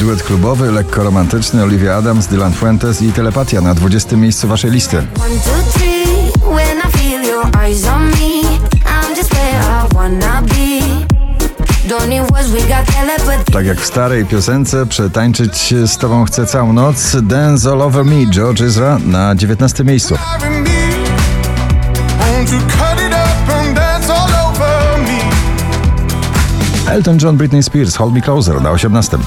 Duet klubowy, lekko romantyczny, Olivia Adams, Dylan Fuentes i Telepatia na 20 miejscu waszej listy. Tak jak w starej piosence, przetańczyć z tobą chcę całą noc. Dance All Over Me, George Ezra na 19 miejscu. Elton John, Britney Spears, Hold Me Closer na 18.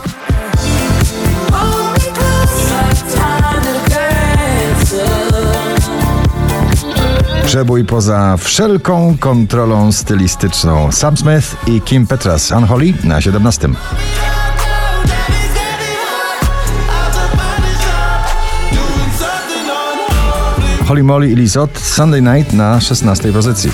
Przebój poza wszelką kontrolą stylistyczną. Sam Smith i Kim Petras, Unholy na 17. Holly Molly i Lizot, Sunday Night na 16 pozycji.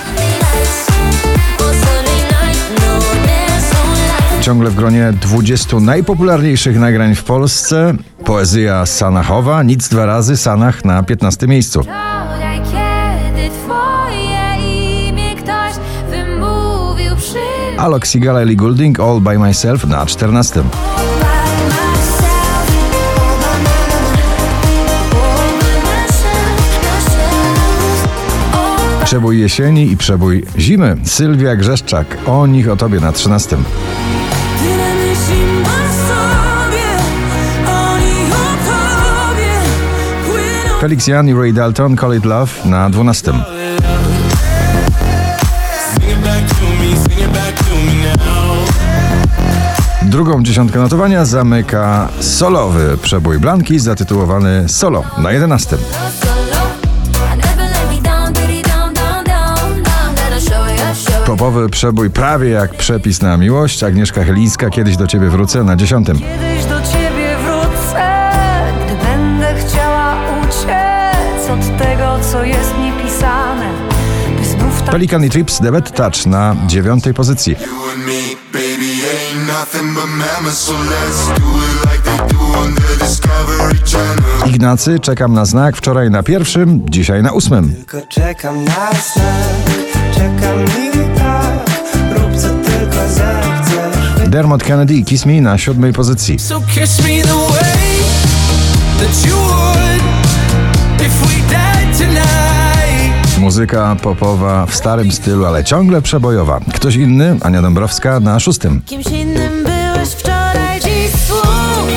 Ciągle w gronie 20 najpopularniejszych nagrań w Polsce. Poezja Sanachowa, nic dwa razy, Sanach na 15 miejscu. Alok Sigala Ellie Goulding, All By Myself na 14. Przebój jesieni i przebój zimy. Sylwia Grzeszczak, o nich o tobie na 13. Tyle myśli masz sobie, oni o tobie płyną. Felix Jan i Ray Dalton, Call It Love na 12. Drugą dziesiątkę notowania zamyka solowy przebój Blanki zatytułowany Solo na 11. Popowy przebój prawie jak przepis na miłość. Agnieszka Chylińska, kiedyś do ciebie wrócę na 10. Kiedyś do ciebie wrócę, gdy będę chciała uciec od tego, co jest znów tak Pelikan i Trips, The Bad Touch na 9 pozycji. Ignacy, czekam na znak. Wczoraj na pierwszym, dzisiaj na ósmym. Tylko czekam na znak, czekam i tak Rób co tylko zechcesz Dermot Kennedy, Kiss Me na siódmej pozycji. So kiss me the way that you would if we died. Muzyka popowa w starym stylu, ale ciągle przebojowa. Ktoś inny, Ania Dąbrowska na szóstym. Kimś innym byłeś wczoraj, dziś słów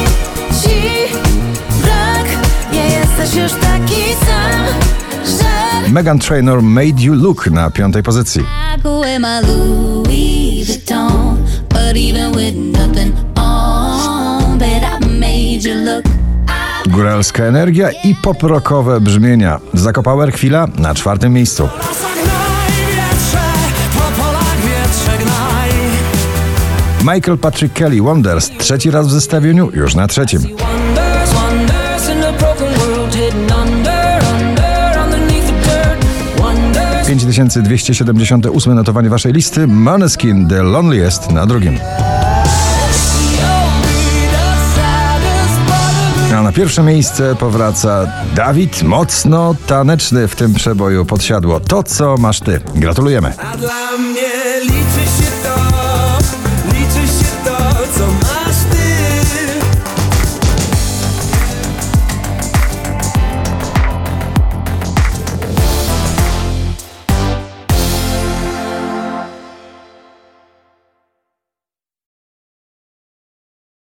ci brak. Nie jesteś już taki sam, że Megan Trainor, Made You Look na piątej pozycji. Louis Vuitton, but even with nothing on, bet I made you look. Góralska energia i poprokowe brzmienia. Zakopower chwila na czwartym miejscu. Michael Patrick Kelly, Wonders, trzeci raz w zestawieniu, już na trzecim. Wonders, wonders in a broken world hidden under, under, underneath the dirt. Wonders. 5278 notowanie waszej listy. Måneskin, The Loneliest na drugim. Na pierwsze miejsce powraca Dawid, mocno taneczny w tym przeboju podsiadło. To, co masz ty. Gratulujemy.